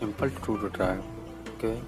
simple to drive okay